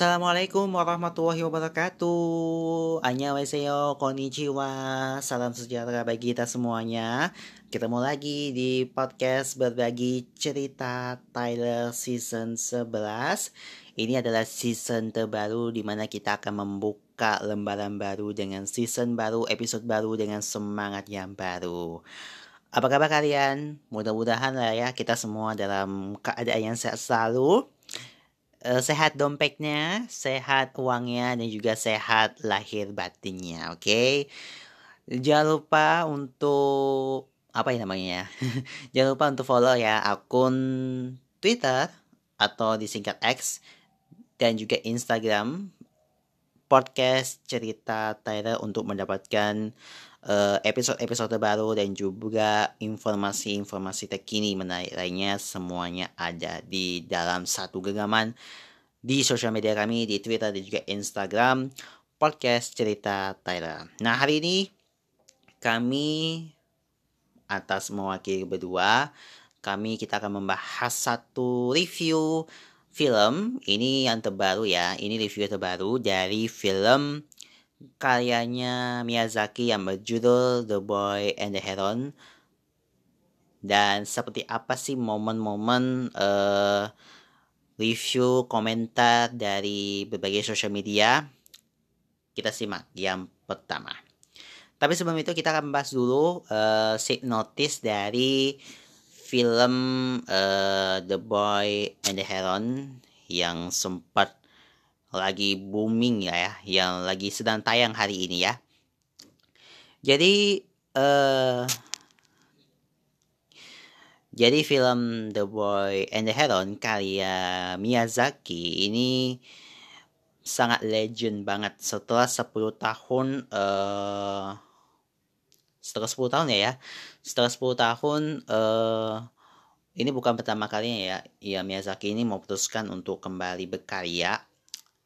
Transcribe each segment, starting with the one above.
Assalamualaikum warahmatullahi wabarakatuh. Annyeonghaseyo, konnichiwa. Salam sejahtera bagi kita semuanya. Ketemu lagi di podcast berbagi cerita Tyler season 11 Ini adalah season terbaru di mana kita akan membuka lembaran baru dengan season baru, episode baru dengan semangat yang baru. Apa kabar kalian? Mudah-mudahan lah ya kita semua dalam keadaan yang sehat selalu uh, sehat dompetnya, sehat uangnya, dan juga sehat lahir batinnya. Oke, okay? jangan lupa untuk apa ya namanya? jangan lupa untuk follow ya akun Twitter atau disingkat X dan juga Instagram podcast cerita Tyler untuk mendapatkan Eh, episode-episode terbaru dan juga informasi-informasi terkini menarik lainnya semuanya ada di dalam satu genggaman di sosial media kami di Twitter dan juga Instagram podcast cerita Tyler. Nah hari ini kami atas mewakili berdua kami kita akan membahas satu review film ini yang terbaru ya ini review terbaru dari film karyanya Miyazaki yang berjudul The Boy and the Heron. Dan seperti apa sih momen-momen uh, review komentar dari berbagai sosial media? Kita simak yang pertama. Tapi sebelum itu kita akan membahas dulu uh, notice dari film uh, The Boy and the Heron yang sempat lagi booming ya, ya yang lagi sedang tayang hari ini ya. Jadi uh, jadi film The Boy and the Heron karya Miyazaki ini sangat legend banget setelah 10 tahun uh, setelah 10 tahun ya ya. Setelah 10 tahun uh, ini bukan pertama kalinya ya, ya Miyazaki ini memutuskan untuk kembali berkarya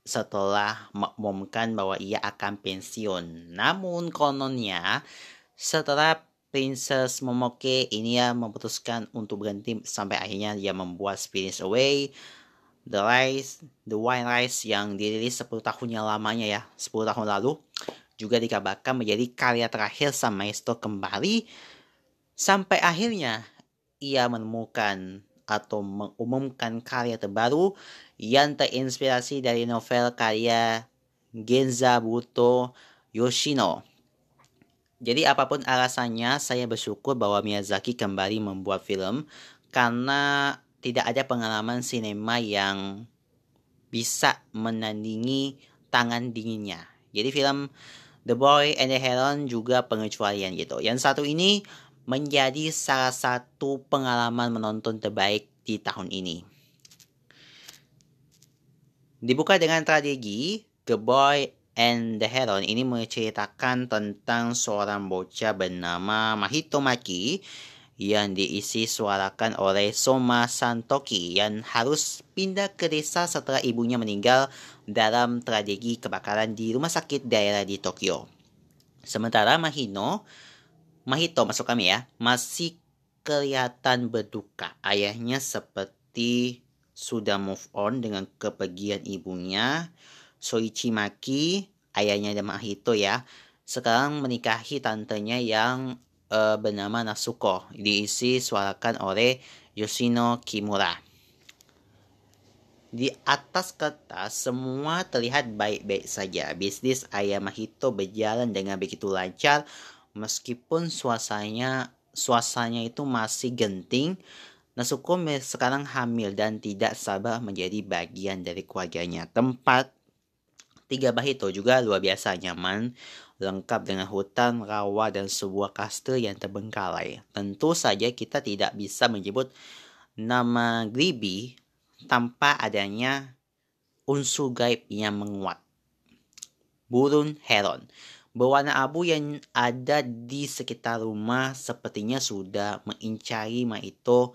setelah mengumumkan bahwa ia akan pensiun. Namun kononnya setelah Princess Momoke ini ya memutuskan untuk berhenti sampai akhirnya dia membuat Spirits Away, The Rise, The Wild Rise yang dirilis 10 tahun yang lamanya ya, 10 tahun lalu juga dikabarkan menjadi karya terakhir Sang Maestro kembali sampai akhirnya ia menemukan atau mengumumkan karya terbaru yang terinspirasi dari novel karya Genza Buto Yoshino. Jadi apa pun alasannya, saya bersyukur bahwa Miyazaki kembali membuat film karena tidak ada pengalaman sinema yang bisa menandingi tangan dinginnya. Jadi film The Boy and the Heron juga pengecualian gitu. Yang satu ini menjadi salah satu pengalaman menonton terbaik di tahun ini. Dibuka dengan strategi The Boy and the Heron ini menceritakan tentang seorang bocah bernama Mahito Maki yang diisi suarakan oleh Soma Santoki yang harus pindah ke desa setelah ibunya meninggal dalam tragedi kebakaran di rumah sakit daerah di Tokyo. Sementara Mahino, Mahito masuk kami ya, masih kelihatan berduka. Ayahnya seperti sudah move on dengan kepergian ibunya. Soichi Maki, ayahnya Mahito ya, sekarang menikahi tantenya yang uh, bernama Nasuko. Diisi suarakan oleh Yoshino Kimura. Di atas kertas semua terlihat baik-baik saja. Bisnis ayah Mahito berjalan dengan begitu lancar meskipun suasananya suasananya itu masih genting Nasuko sekarang hamil dan tidak sabar menjadi bagian dari keluarganya. Tempat tiga Bahito juga luar biasa nyaman, lengkap dengan hutan, rawa, dan sebuah kastil yang terbengkalai. Tentu saja kita tidak bisa menyebut nama Gribi tanpa adanya unsur gaib yang menguat. Burun Heron Berwarna abu yang ada di sekitar rumah sepertinya sudah mengincari Maito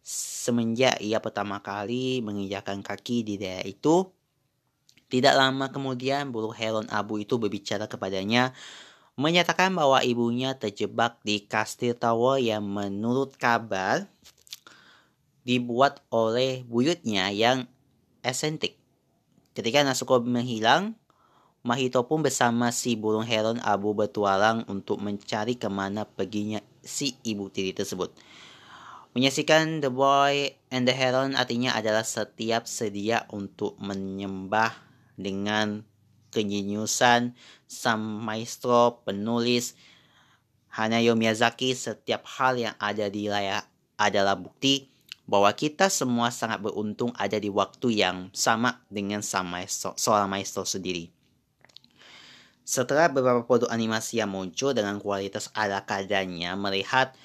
semenjak ia pertama kali menginjakan kaki di daerah itu. Tidak lama kemudian bulu heron abu itu berbicara kepadanya menyatakan bahwa ibunya terjebak di kastil tower yang menurut kabar dibuat oleh buyutnya yang esentik. Ketika Nasuko menghilang, Mahito pun bersama si burung heron abu bertualang untuk mencari ke mana perginya si ibu tiri tersebut. Menyaksikan The Boy and the Heron artinya adalah setiap sedia untuk menyembah dengan kenyunyusan sang maestro penulis Hanayo Miyazaki setiap hal yang ada di layar adalah bukti bahwa kita semua sangat beruntung ada di waktu yang sama dengan sang maestro, seorang maestro sendiri. Setelah beberapa produk animasi yang muncul dengan kualitas ala kadarnya, melihat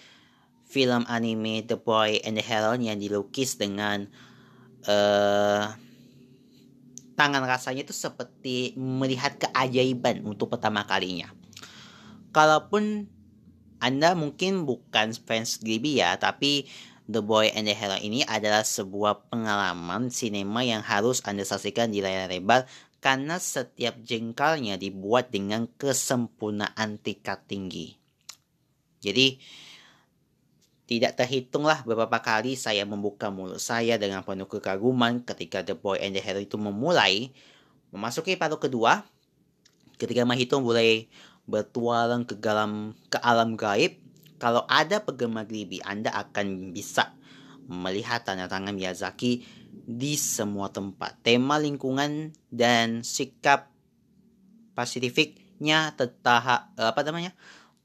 film anime The Boy and the Heron yang dilukis dengan uh, tangan rasanya itu seperti melihat keajaiban untuk pertama kalinya. Kalaupun Anda mungkin bukan fans Ghibli ya, tapi The Boy and the Heron ini adalah sebuah pengalaman sinema yang harus Anda saksikan di layar lebar karena setiap jengkalnya dibuat dengan kesempurnaan tingkat tinggi. Jadi, tidak terhitunglah beberapa kali saya membuka mulut saya dengan penuh kekaguman ketika The Boy and the Hero itu memulai memasuki paruh kedua ketika Mahito mulai bertualang ke dalam ke alam gaib. Kalau ada penggemar Ghibli, Anda akan bisa melihat tanda tangan Miyazaki di semua tempat. Tema lingkungan dan sikap pasifiknya tertahap apa namanya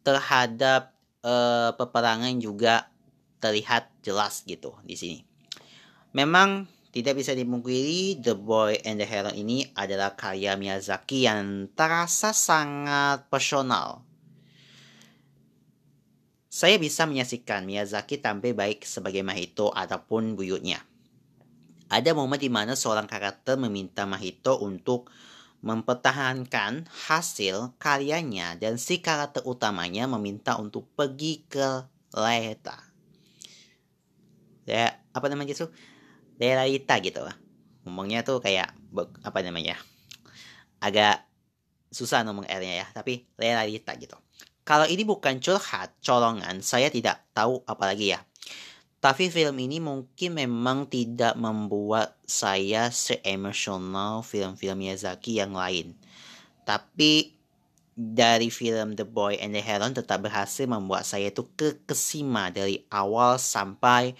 terhadap uh, peperangan juga terlihat jelas gitu di sini. Memang tidak bisa dimungkiri The Boy and the Hero ini adalah karya Miyazaki yang terasa sangat personal. Saya bisa menyaksikan Miyazaki tampil baik sebagai Mahito ataupun buyutnya. Ada momen di mana seorang karakter meminta Mahito untuk mempertahankan hasil karyanya dan si karakter utamanya meminta untuk pergi ke Leta. Ya, apa namanya itu? Lelita gitu lah. Ngomongnya tuh kayak apa namanya? Agak susah ngomong R-nya ya, tapi Lelita gitu. Kalau ini bukan curhat, colongan, saya tidak tahu apalagi ya. Tapi film ini mungkin memang tidak membuat saya seemosional film-film Miyazaki yang lain. Tapi dari film The Boy and the Heron tetap berhasil membuat saya itu kekesima dari awal sampai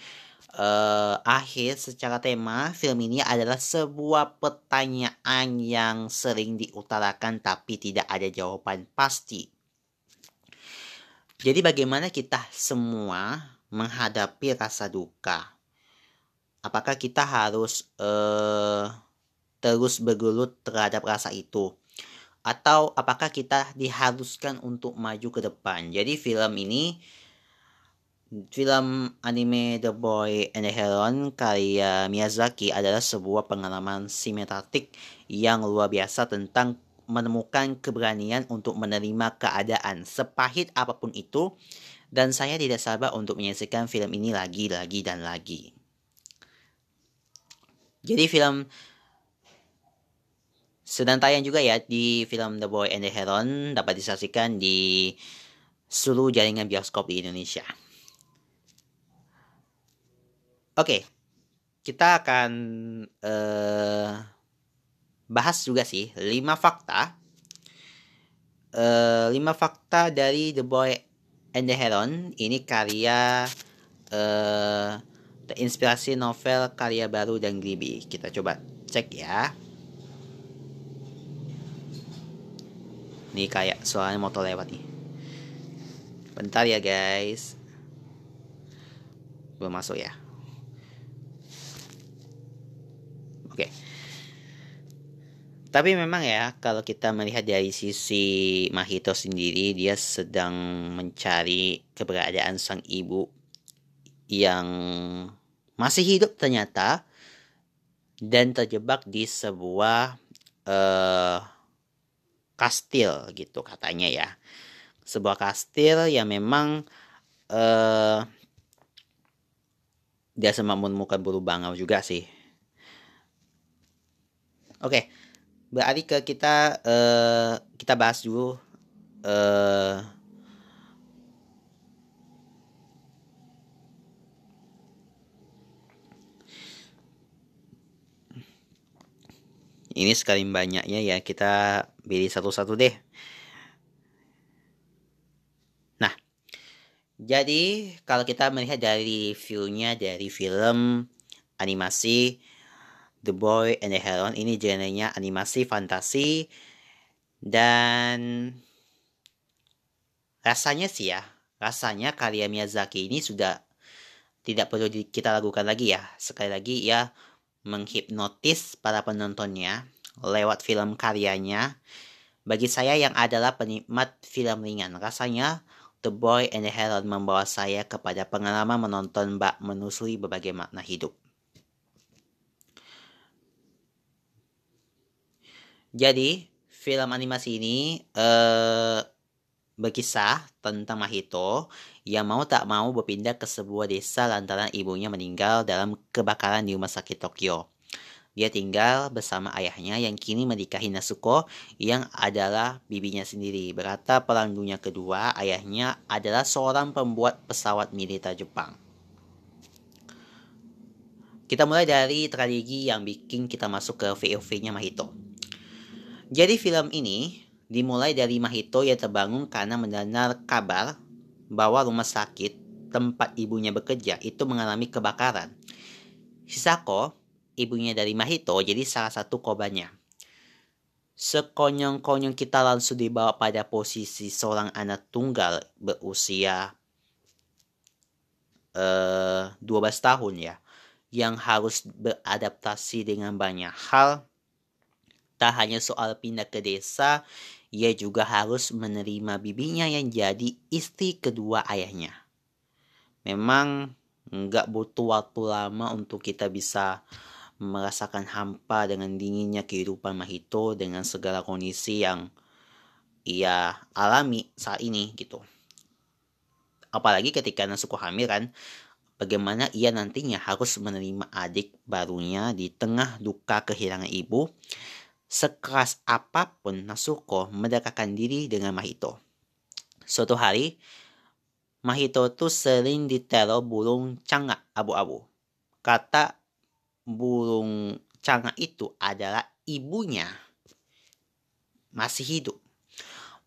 uh, akhir secara tema film ini adalah sebuah pertanyaan yang sering diutarakan tapi tidak ada jawaban pasti. Jadi bagaimana kita semua menghadapi rasa duka. Apakah kita harus uh, terus bergelut terhadap rasa itu? Atau apakah kita diharuskan untuk maju ke depan? Jadi film ini Film anime The Boy and the Heron karya Miyazaki adalah sebuah pengalaman sinematik yang luar biasa tentang menemukan keberanian untuk menerima keadaan sepahit apa pun itu dan saya tidak sabar untuk menyaksikan film ini lagi, lagi, dan lagi. Jadi film sedang tayang juga ya di film The Boy and the Heron dapat disaksikan di seluruh jaringan bioskop di Indonesia. Oke, kita akan uh, bahas juga sih 5 fakta. Uh, 5 fakta dari The Boy and the Heron ini karya uh, terinspirasi novel karya baru dan Ghibli. Kita coba cek ya. Ini kayak suaranya motor lewat nih. Bentar ya guys. Belum masuk ya. Oke. Okay. Tapi memang ya kalau kita melihat dari sisi Mahito sendiri dia sedang mencari keberadaan sang ibu yang masih hidup ternyata dan terjebak di sebuah uh, kastil gitu katanya ya. Sebuah kastil yang memang uh, dia sempat menemukan bulu bangau juga sih. Oke. Okay berarti ke kita uh, kita bahas dulu uh, Ini sekali banyaknya ya kita pilih satu-satu deh. Nah, jadi kalau kita melihat dari view-nya dari film animasi The Boy and the Heron. Ini genrenya animasi fantasi dan rasanya sih ya rasanya karya Miyazaki ini sudah tidak perlu kita lakukan lagi ya. Sekali lagi ya menghipnotis para penontonnya lewat film karyanya. Bagi saya yang adalah penikmat film ringan rasanya The Boy and the Heron membawa saya kepada pengalaman menonton bak menusui berbagai makna hidup Jadi, film animasi ini eh, berkisah tentang Mahito yang mau tak mau berpindah ke sebuah desa lantaran ibunya meninggal dalam kebakaran di rumah sakit Tokyo. Dia tinggal bersama ayahnya yang kini menikahi Nasuko yang adalah bibinya sendiri. Berata Perang Dunia Kedua, ayahnya adalah seorang pembuat pesawat militer Jepang. Kita mulai dari strategi yang bikin kita masuk ke VOV-nya Mahito. Jadi film ini dimulai dari Mahito yang terbangun karena mendengar kabar bahwa rumah sakit tempat ibunya bekerja itu mengalami kebakaran. Hisako, ibunya dari Mahito, jadi salah satu korbannya. Sekonyong-konyong kita langsung dibawa pada posisi seorang anak tunggal berusia uh, eh, 12 tahun ya, yang harus beradaptasi dengan banyak hal Tak hanya soal pindah ke desa, ia juga harus menerima bibinya yang jadi istri kedua ayahnya. Memang nggak butuh waktu lama untuk kita bisa merasakan hampa dengan dinginnya kehidupan Mahito dengan segala kondisi yang ia alami saat ini gitu. Apalagi ketika Nasuko hamil kan, bagaimana ia nantinya harus menerima adik barunya di tengah duka kehilangan ibu Sekeras apa pun Nasuko mendekatkan diri dengan Mahito. Suatu hari, Mahito tuh sering diteror burung cangak abu-abu. Kata burung cangak itu adalah ibunya masih hidup.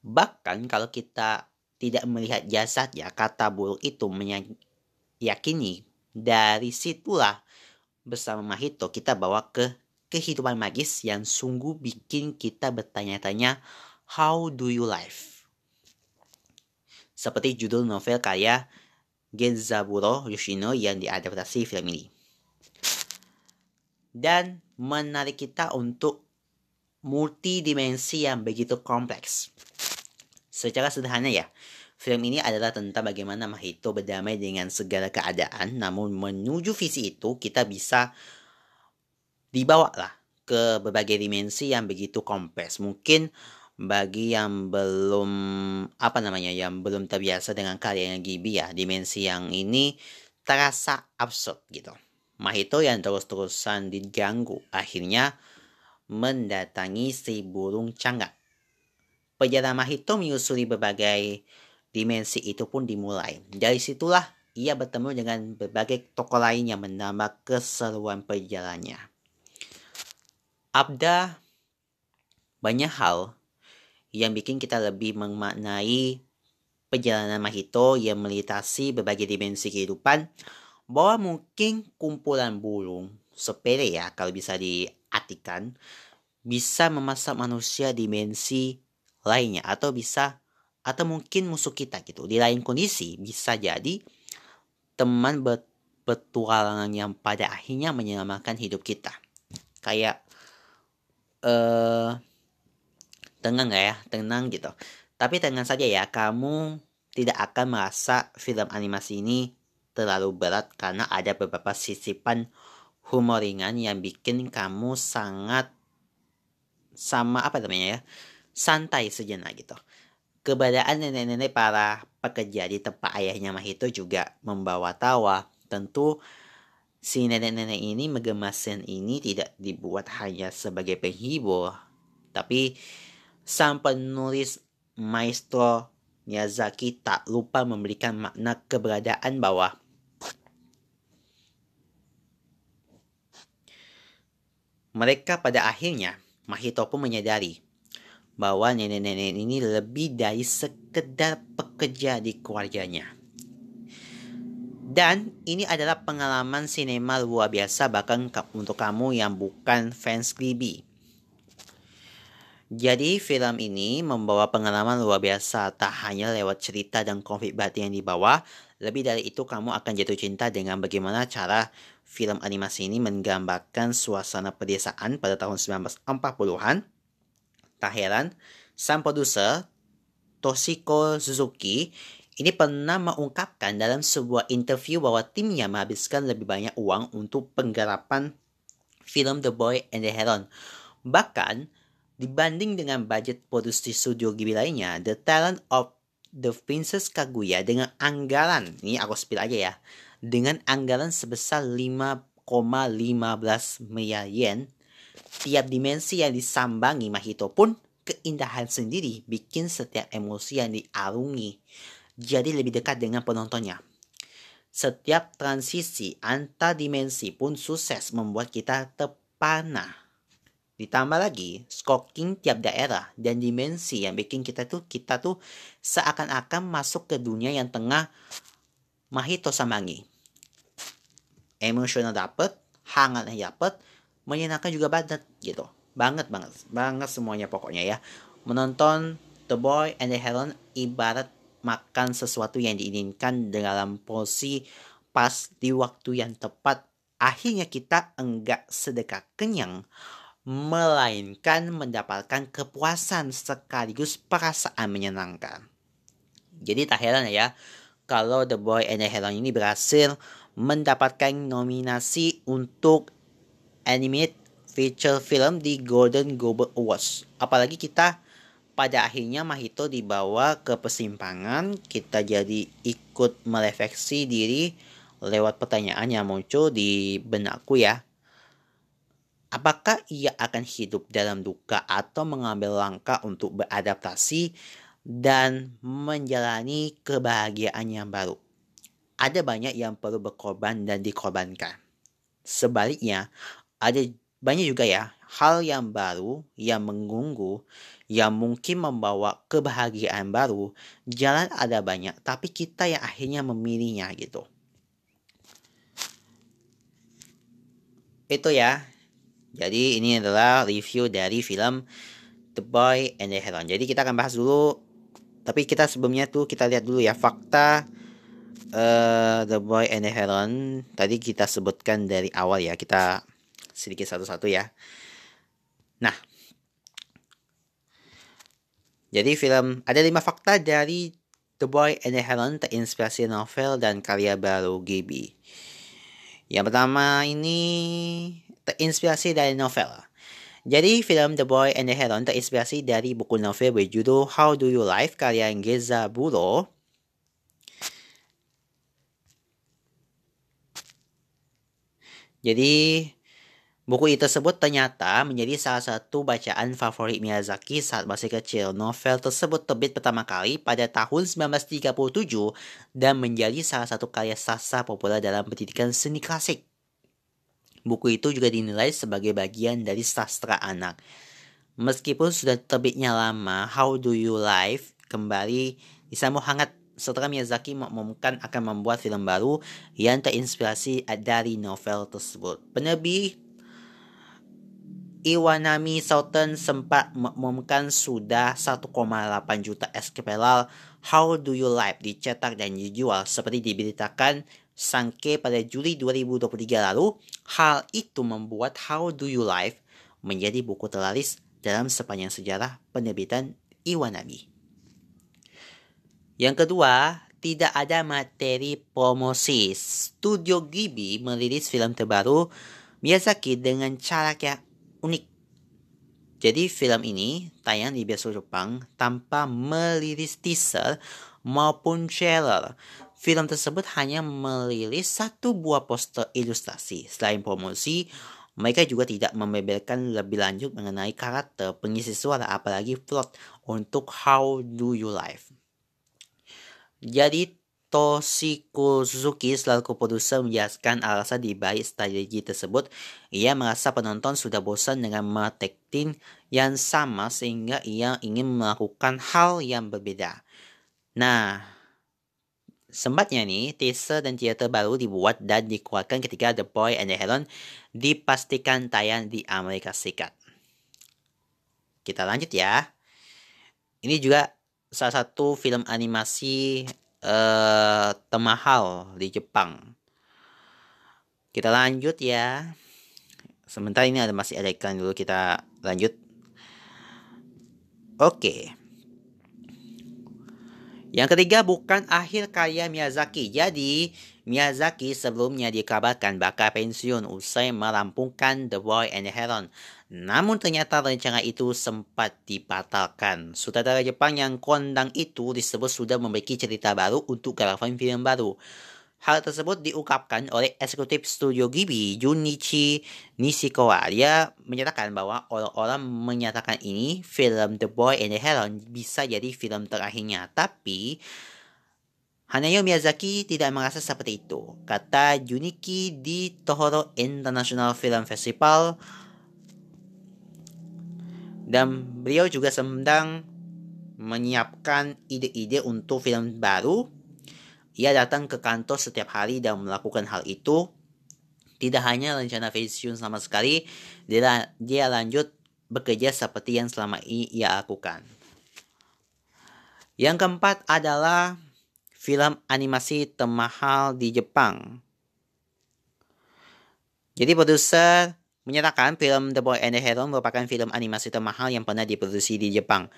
Bahkan kalau kita tidak melihat jasad ya kata burung itu meyakini dari situlah bersama Mahito kita bawa ke kehidupan magis yang sungguh bikin kita bertanya-tanya how do you live? Seperti judul novel karya Genzaburo Yoshino yang diadaptasi film ini. Dan menarik kita untuk multidimensi yang begitu kompleks. Secara sederhana ya, film ini adalah tentang bagaimana Mahito berdamai dengan segala keadaan, namun menuju visi itu kita bisa dibawa lah ke berbagai dimensi yang begitu kompleks. Mungkin bagi yang belum apa namanya yang belum terbiasa dengan karya yang Gibi ya, dimensi yang ini terasa absurd gitu. Mahito yang terus-terusan diganggu akhirnya mendatangi si burung cangga. Perjalanan Mahito menyusuri berbagai dimensi itu pun dimulai. Dari situlah ia bertemu dengan berbagai tokoh lain yang menambah keseruan perjalanannya. Abda banyak hal yang bikin kita lebih memaknai perjalanan Mahito yang melintasi berbagai dimensi kehidupan. Bahwa mungkin kumpulan burung sepele ya kalau bisa diartikan bisa memasak manusia dimensi lainnya atau bisa atau mungkin musuh kita gitu. Di lain kondisi bisa jadi teman berpetualangan yang pada akhirnya menyelamatkan hidup kita. Kayak uh, tenang gak ya? Tenang gitu. Tapi tenang saja ya kamu tidak akan merasa film animasi ini terlalu berat karena ada beberapa sisipan humor ringan yang bikin kamu sangat sama apa namanya ya santai sejenak gitu. Keberadaan nenek-nenek para pekerja di tempat ayahnya Mahito juga membawa tawa. Tentu Si nenek-nenek ini mengemaskan ini tidak dibuat hanya sebagai penghibur, tapi sang penulis maestro Miyazaki tak lupa memberikan makna keberadaan bahwa mereka pada akhirnya Mahito pun menyadari bahwa nenek-nenek ini lebih dari sekedar pekerja di keluarganya. Dan ini adalah pengalaman sinema luar biasa bahkan untuk kamu yang bukan fans Ghibli. Jadi film ini membawa pengalaman luar biasa tak hanya lewat cerita dan konflik batin yang dibawa, lebih dari itu kamu akan jatuh cinta dengan bagaimana cara film animasi ini menggambarkan suasana pedesaan pada tahun 1940-an. Tak heran, sang produser Toshiko Suzuki ini pernah mengungkapkan dalam sebuah interview bahwa timnya menghabiskan lebih banyak uang untuk penggarapan film The Boy and the Heron. Bahkan, Dibanding dengan budget produksi studio Ghibli lainnya, The Talent of The Princess Kaguya dengan anggaran, ini aku spill aja ya, dengan anggaran sebesar 5,15 miliar yen, tiap dimensi yang disambangi Mahito pun keindahan sendiri bikin setiap emosi yang diarungi jadi lebih dekat dengan penontonnya. Setiap transisi antar dimensi pun sukses membuat kita terpana Ditambah lagi, stalking tiap daerah dan dimensi yang bikin kita tuh kita tuh seakan-akan masuk ke dunia yang tengah Mahito Samangi. Emosional dapet, hangat dapet, menyenangkan juga banget gitu. Banget banget, banget semuanya pokoknya ya. Menonton The Boy and the Heron ibarat makan sesuatu yang diinginkan dalam porsi pas di waktu yang tepat. Akhirnya kita enggak sedekah kenyang melainkan mendapatkan kepuasan sekaligus perasaan menyenangkan. Jadi tak heran ya, kalau The Boy and the Heron ini berhasil mendapatkan nominasi untuk animated feature film di Golden Globe Awards. Apalagi kita pada akhirnya Mahito dibawa ke persimpangan, kita jadi ikut merefleksi diri lewat pertanyaan yang muncul di benakku ya. Apakah ia akan hidup dalam duka atau mengambil langkah untuk beradaptasi dan menjalani kebahagiaan yang baru? Ada banyak yang perlu berkorban dan dikorbankan. Sebaliknya, ada banyak juga ya hal yang baru yang menggunggu yang mungkin membawa kebahagiaan baru. Jalan ada banyak, tapi kita yang akhirnya memilihnya gitu. Itu ya jadi ini adalah review dari film The Boy and the Heron. Jadi kita akan bahas dulu. Tapi kita sebelumnya tuh kita lihat dulu ya fakta uh, The Boy and the Heron. Tadi kita sebutkan dari awal ya. Kita sedikit satu-satu ya. Nah. Jadi film ada lima fakta dari The Boy and the Heron terinspirasi novel dan karya baru Ghibli. Yang pertama ini terinspirasi dari novel. Jadi film The Boy and the Heron terinspirasi dari buku novel berjudul How Do You Live karya Geza Buro. Jadi buku tersebut ternyata menjadi salah satu bacaan favorit Miyazaki saat masih kecil. Novel tersebut terbit pertama kali pada tahun 1937 dan menjadi salah satu karya sastra populer dalam pendidikan seni klasik. Buku itu juga dinilai sebagai bagian dari sastra anak. Meskipun sudah terbitnya lama, How Do You Live kembali disambut hangat setelah Miyazaki mengumumkan akan membuat film baru yang terinspirasi dari novel tersebut. Penerbit Iwanami Southern sempat mengumumkan sudah 1,8 juta eskapelal How Do You Live dicetak dan dijual seperti diberitakan Sangke pada Juli 2023 lalu, hal itu membuat How Do You Live menjadi buku terlaris dalam sepanjang sejarah penerbitan Iwanabe. Yang kedua, tidak ada materi promosi. Studio Ghibli merilis film terbaru Miyazaki dengan cara yang unik. Jadi film ini tayang di bioskop Jepang tanpa merilis teaser maupun trailer. Film tersebut hanya merilis satu buah poster ilustrasi. Selain promosi, mereka juga tidak membeberkan lebih lanjut mengenai karakter pengisi suara apalagi plot untuk How Do You Live. Jadi Toshiko Suzuki selaku produser menjelaskan alasan di balik strategi tersebut. Ia merasa penonton sudah bosan dengan marketing yang sama sehingga ia ingin melakukan hal yang berbeda. Nah, sembatnya nih, teaser dan teater baru dibuat dan dikeluarkan ketika The Boy and the Heron dipastikan tayang di Amerika Serikat. Kita lanjut ya. Ini juga salah satu film animasi termahal di Jepang. Kita lanjut ya. Sementara ini ada masih ada iklan dulu kita lanjut. Oke. Yang ketiga bukan akhir karya Miyazaki. Jadi Miyazaki sebelumnya dikabarkan bakal pensiun usai merampungkan The Boy and the Heron. Namun ternyata rencana itu sempat dibatalkan. Sutradara Jepang yang kondang itu disebut sudah memiliki cerita baru untuk garapan film baru. Hal tersebut diungkapkan oleh eksekutif studio Ghibli, Junichi Nishikawa. Dia menyatakan bahwa orang-orang menyatakan ini film The Boy and the Heron bisa jadi film terakhirnya. Tapi Hanayo Miyazaki tidak merasa seperti itu. Kata Junichi di Tohoro International Film Festival, dan beliau juga sedang menyiapkan ide-ide untuk film baru. Ia datang ke kantor setiap hari dan melakukan hal itu. Tidak hanya rencana pensiun sama sekali, dia, dia lanjut bekerja seperti yang selama ini ia lakukan. Yang keempat adalah film animasi termahal di Jepang. Jadi produser menyatakan film The Boy and the Heron merupakan film animasi termahal yang pernah diproduksi di Jepang.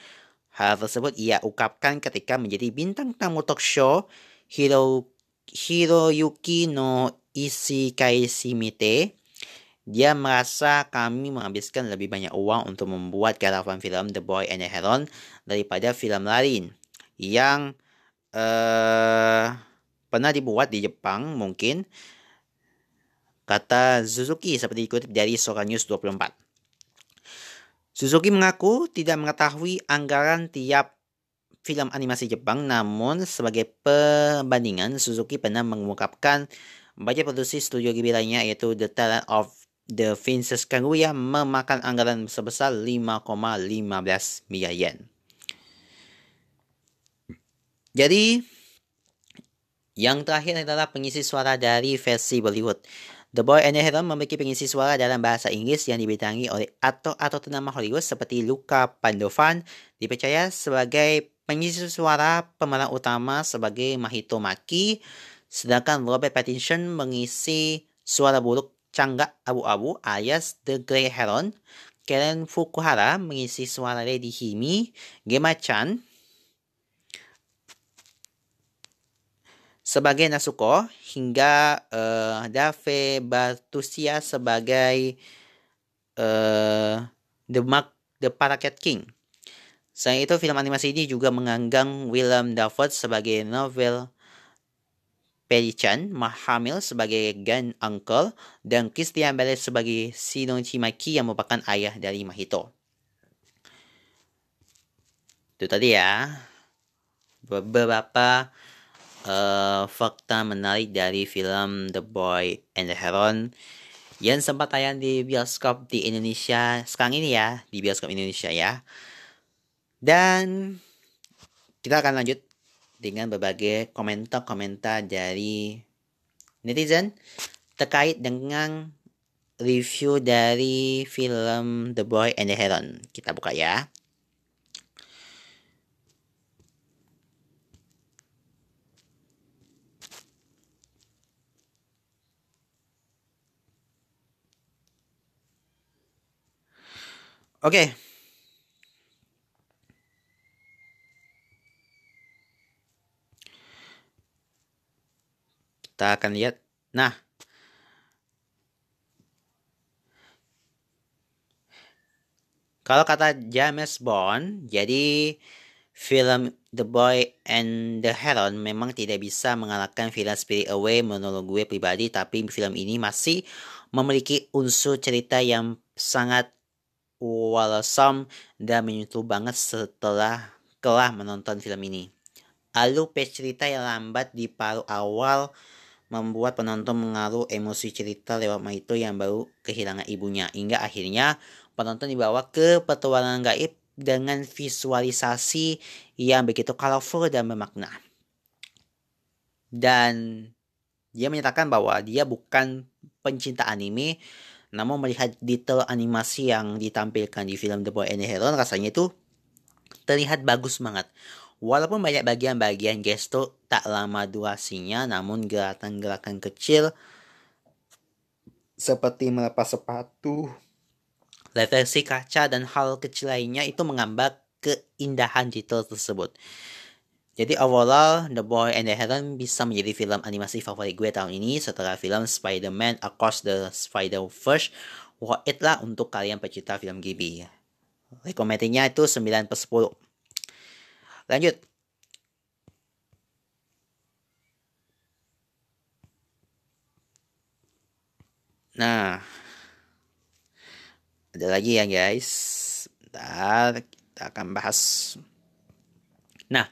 Hal tersebut ia ungkapkan ketika menjadi bintang tamu talk show Hiro, Hiroyuki no Ishikai Shimite. Dia merasa kami menghabiskan lebih banyak uang untuk membuat garapan film The Boy and the Heron daripada film lain yang uh, pernah dibuat di Jepang mungkin kata Suzuki seperti dikutip dari Sora News 24. Suzuki mengaku tidak mengetahui anggaran tiap film animasi Jepang, namun sebagai perbandingan, Suzuki pernah mengungkapkan budget produksi studio Ghibli lainnya yaitu The Talent of the Princess Kaguya memakan anggaran sebesar 5,15 miliar yen. Jadi, yang terakhir adalah pengisi suara dari versi Bollywood. The Boy and the Heron memiliki pengisi suara dalam bahasa Inggris yang dibidangi oleh aktor-aktor ternama Hollywood seperti Luca Pandovan, dipercaya sebagai pengisi suara pemeran utama sebagai Mahito Maki, sedangkan Robert Pattinson mengisi suara buruk Cangga Abu-Abu alias The Grey Heron, Karen Fukuhara mengisi suara Lady Himi, Gemma Chan sebagai Nasuko hingga uh, Dave Batusia sebagai uh, The Mark The Parakeet King. Selain itu, film animasi ini juga menganggang William Dafoe sebagai novel Perichan, Mahamil sebagai Gan Uncle, dan Christian Bale sebagai Shinichi Maki yang merupakan ayah dari Mahito. Itu tadi ya beberapa uh, fakta menarik dari film The Boy and the Heron yang sempat tayang di bioskop di Indonesia sekarang ini ya, di bioskop Indonesia ya. Dan kita akan lanjut dengan berbagai komentar-komentar dari netizen terkait dengan review dari film The Boy and the Heron. Kita buka ya. Oke. Kita akan lihat. Nah. Kalau kata James Bond, jadi film The Boy and the Heron memang tidak bisa mengalahkan film Spirit Away menurut gue pribadi, tapi film ini masih memiliki unsur cerita yang sangat wholesome dan menyentuh banget setelah kelah menonton film ini. Alur cerita yang lambat di paruh awal membuat penonton mengaruh emosi cerita lewat Maito yang baru kehilangan ibunya. Hingga akhirnya penonton dibawa ke petualangan gaib dengan visualisasi yang begitu colorful dan bermakna. Dan dia menyatakan bahwa dia bukan pencinta anime, namun melihat detail animasi yang ditampilkan di film The Boy and the Heron rasanya itu terlihat bagus banget. Walaupun banyak bagian-bagian gesto tak lama durasinya, namun gerakan-gerakan kecil seperti melepas sepatu, reversi kaca, dan hal kecil lainnya itu menggambar keindahan detail tersebut. Jadi overall, The Boy and the Heron bisa menjadi film animasi favorit gue tahun ini setelah film Spider-Man Across the Spider-Verse. Wah, it lah untuk kalian pecinta film Ghibli. Rekomendasinya itu 9 per 10. Lanjut. Nah, ada lagi ya guys. Bentar, kita akan bahas. Nah,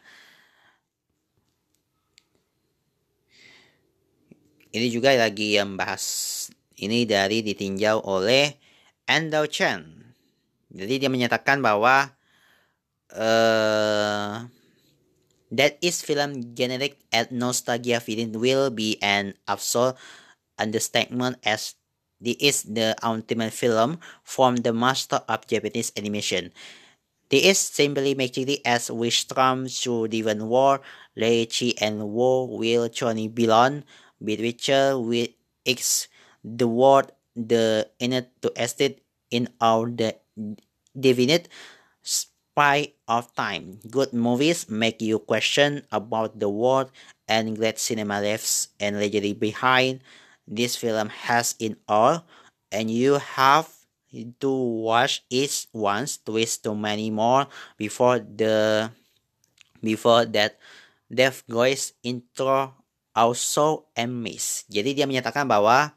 ini juga lagi yang bahas. Ini dari ditinjau oleh Endo Chen. Jadi dia menyatakan bahwa uh, that is film generic and nostalgia feeling will be an absolute understatement as this is the ultimate film from the master of Japanese animation. This is simply making it as we storm through Divine War, Reichi and War will Johnny Bilon, Witcher with X the word the inner to estate in our the definite spite of time. Good movies make you question about the world and great cinema leaves and legacy behind. This film has in all, and you have to watch it once, twist too many more before the before that death goes intro also miss. Jadi dia menyatakan bahwa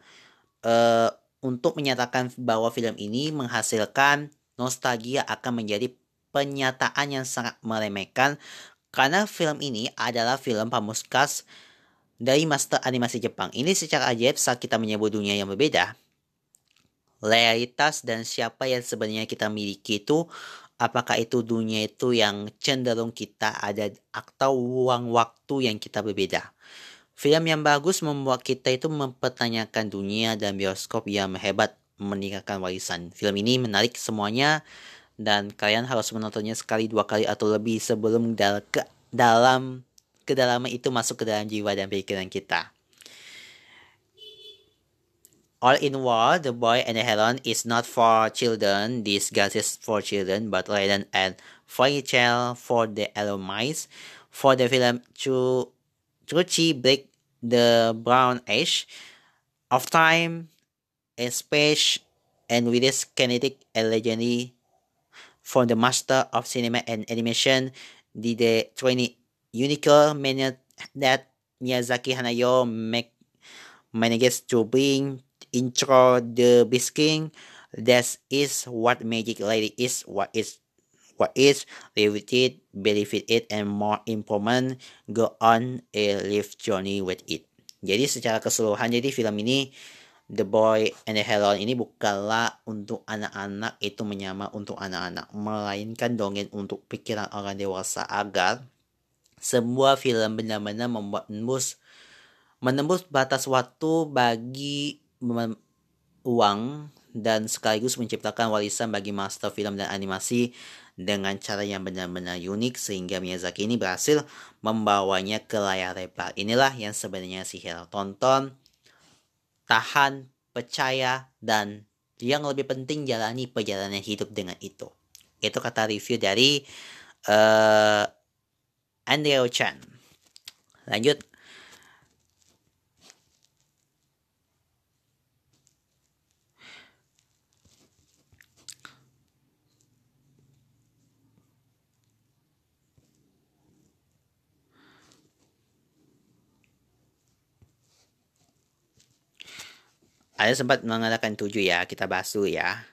uh, untuk menyatakan bahwa film ini menghasilkan nostalgia akan menjadi penyataan yang sangat meremehkan karena film ini adalah film pamuskas dari master animasi Jepang. Ini secara ajaib saat kita menyebut dunia yang berbeda. Realitas dan siapa yang sebenarnya kita miliki itu apakah itu dunia itu yang cenderung kita ada atau ruang waktu yang kita berbeda. Film yang bagus membuat kita itu mempertanyakan dunia dan bioskop yang hebat meninggalkan warisan. Film ini menarik semuanya dan kalian harus menontonnya sekali dua kali atau lebih sebelum dal ke dalam kedalaman itu masuk ke dalam jiwa dan pikiran kita. All in War, The Boy and the Heron is not for children. This is for children, but rather and fairy tale for the mice. For the film to Truchi Break the Brown Age of Time, space, and with this kinetic and legendary from the master of cinema and animation, the, the 20 unique minute that Miyazaki Hanayo make manages to bring intro the bisking. That is what magic lady is, what is what is live it, believe it, and more improvement go on a life journey with it. Jadi secara keseluruhan jadi film ini The Boy and the Heron ini bukanlah untuk anak-anak itu menyamar untuk anak-anak, melainkan dongeng untuk pikiran orang dewasa agar sebuah film benar-benar membuat menembus menembus batas waktu bagi uang dan sekaligus menciptakan warisan bagi master film dan animasi dengan cara yang benar-benar unik sehingga Miyazaki ini berhasil membawanya ke layar lebar. Inilah yang sebenarnya sihir. Tonton tahan, percaya, dan yang lebih penting jalani perjalanan hidup dengan itu. Itu kata review dari uh, Andrew Chan. Lanjut. Ada sempat mengatakan tujuh ya, kita bahas dulu ya.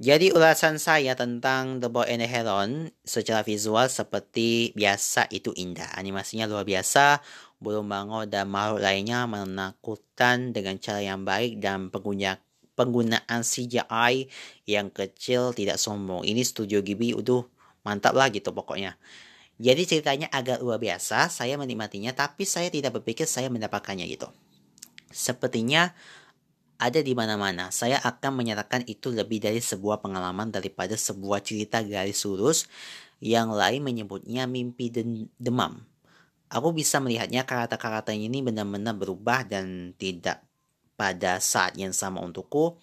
Jadi ulasan saya tentang The Boy and the Heron secara visual seperti biasa itu indah. Animasinya luar biasa, burung bango dan makhluk lainnya menakutkan dengan cara yang baik dan pengguna penggunaan CGI yang kecil tidak sombong. Ini studio Ghibli udah mantap lah gitu pokoknya. Jadi ceritanya agak luar biasa, saya menikmatinya tapi saya tidak berpikir saya mendapatkannya gitu. Sepertinya ada di mana-mana. Saya akan menyatakan itu lebih dari sebuah pengalaman daripada sebuah cerita garis lurus yang lain menyebutnya mimpi demam. Aku bisa melihatnya karakter-karakternya ini benar-benar berubah dan tidak pada saat yang sama untukku.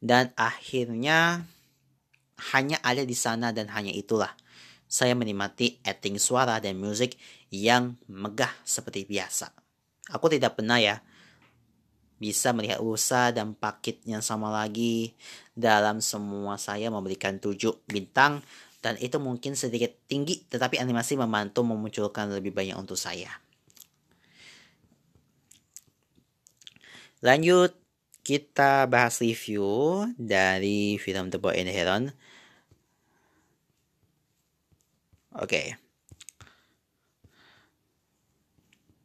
Dan akhirnya hanya ada di sana dan hanya itulah. Saya menikmati acting suara dan musik yang megah seperti biasa. Aku tidak pernah ya bisa melihat usaha dan paket yang sama lagi dalam semua saya memberikan 7 bintang dan itu mungkin sedikit tinggi tetapi animasi membantu memunculkan lebih banyak untuk saya. Lanjut kita bahas review dari film The Boy and the Heron. Oke. Okay.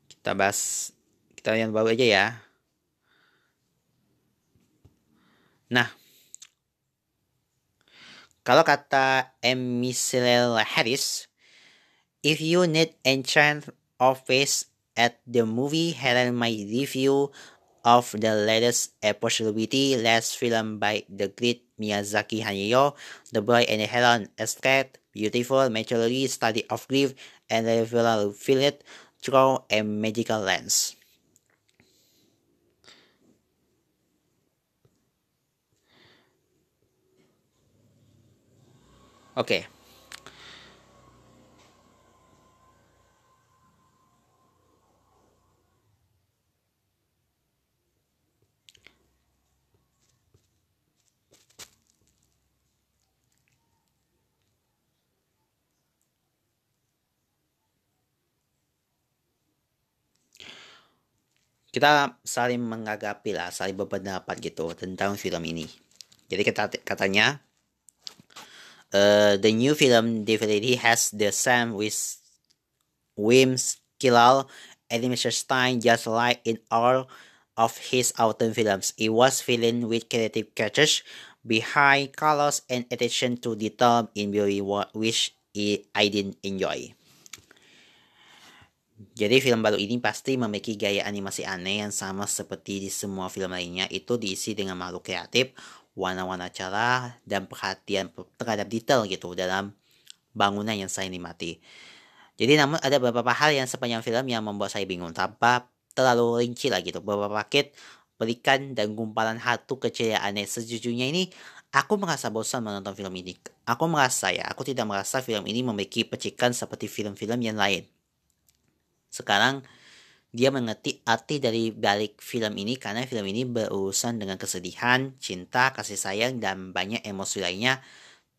Kita bahas kita yang baru aja ya. Nah, kalau kata M. Harris, if you need enchant office at the movie Helen my review of the latest possibility last film by the great Miyazaki Hayao, The Boy and the Heron, Escape, Beautiful, Maturely, Study of Grief, and Feel It Through a Magical Lens. Oke. kita saling mengagapi lah, saling berpendapat gitu tentang film ini. Jadi kata katanya Uh, the new film definitely has the same with Wim Skillal animation style just like in all of his autumn films. It was filling with creative catches behind colors and attention to detail in beauty which I didn't enjoy. Jadi film baru ini pasti memiliki gaya animasi aneh yang sama seperti di semua film lainnya. Itu diisi dengan makhluk kreatif, warna-warna cerah dan perhatian terhadap detail gitu dalam bangunan yang saya nikmati. Jadi namun ada beberapa hal yang sepanjang film yang membuat saya bingung tanpa terlalu rinci lah gitu. Beberapa paket berikan dan gumpalan hatu kecil yang aneh. Sejujurnya ini aku merasa bosan menonton film ini. Aku merasa ya, aku tidak merasa film ini memiliki percikan seperti film-film yang lain. Sekarang dia mengerti arti dari balik film ini karena film ini berurusan dengan kesedihan, cinta, kasih sayang, dan banyak emosi lainnya.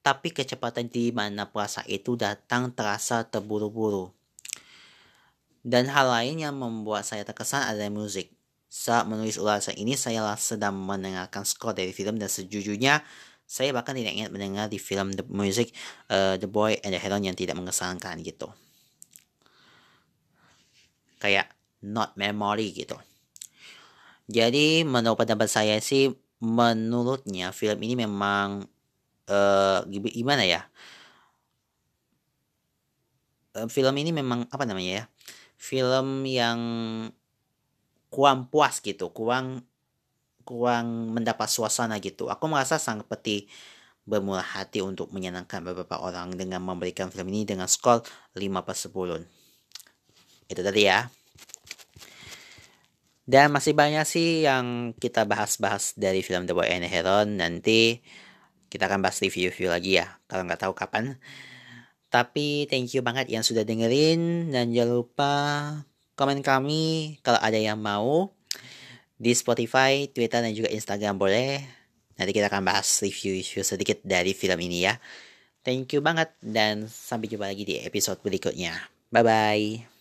Tapi kecepatan di mana puasa itu datang terasa terburu-buru. Dan hal lain yang membuat saya terkesan adalah musik. Saat menulis ulasan ini, saya sedang mendengarkan skor dari film dan sejujurnya saya bahkan tidak ingat mendengar di film The Music uh, The Boy and the Heron yang tidak mengesankan gitu. Kayak not memory gitu. Jadi menurut pendapat saya sih menurutnya film ini memang uh, gimana ya? Uh, film ini memang apa namanya ya? Film yang kurang puas gitu, kurang kurang mendapat suasana gitu. Aku merasa sangat seperti bermurah hati untuk menyenangkan beberapa orang dengan memberikan film ini dengan skor 5 per 10. Itu tadi ya. Dan masih banyak sih yang kita bahas-bahas dari film The Boy and the Heron. Nanti kita akan bahas review-review lagi ya. Kalau nggak tahu kapan. Tapi thank you banget yang sudah dengerin. Dan jangan lupa komen kami kalau ada yang mau. Di Spotify, Twitter, dan juga Instagram boleh. Nanti kita akan bahas review-review sedikit dari film ini ya. Thank you banget dan sampai jumpa lagi di episode berikutnya. Bye-bye.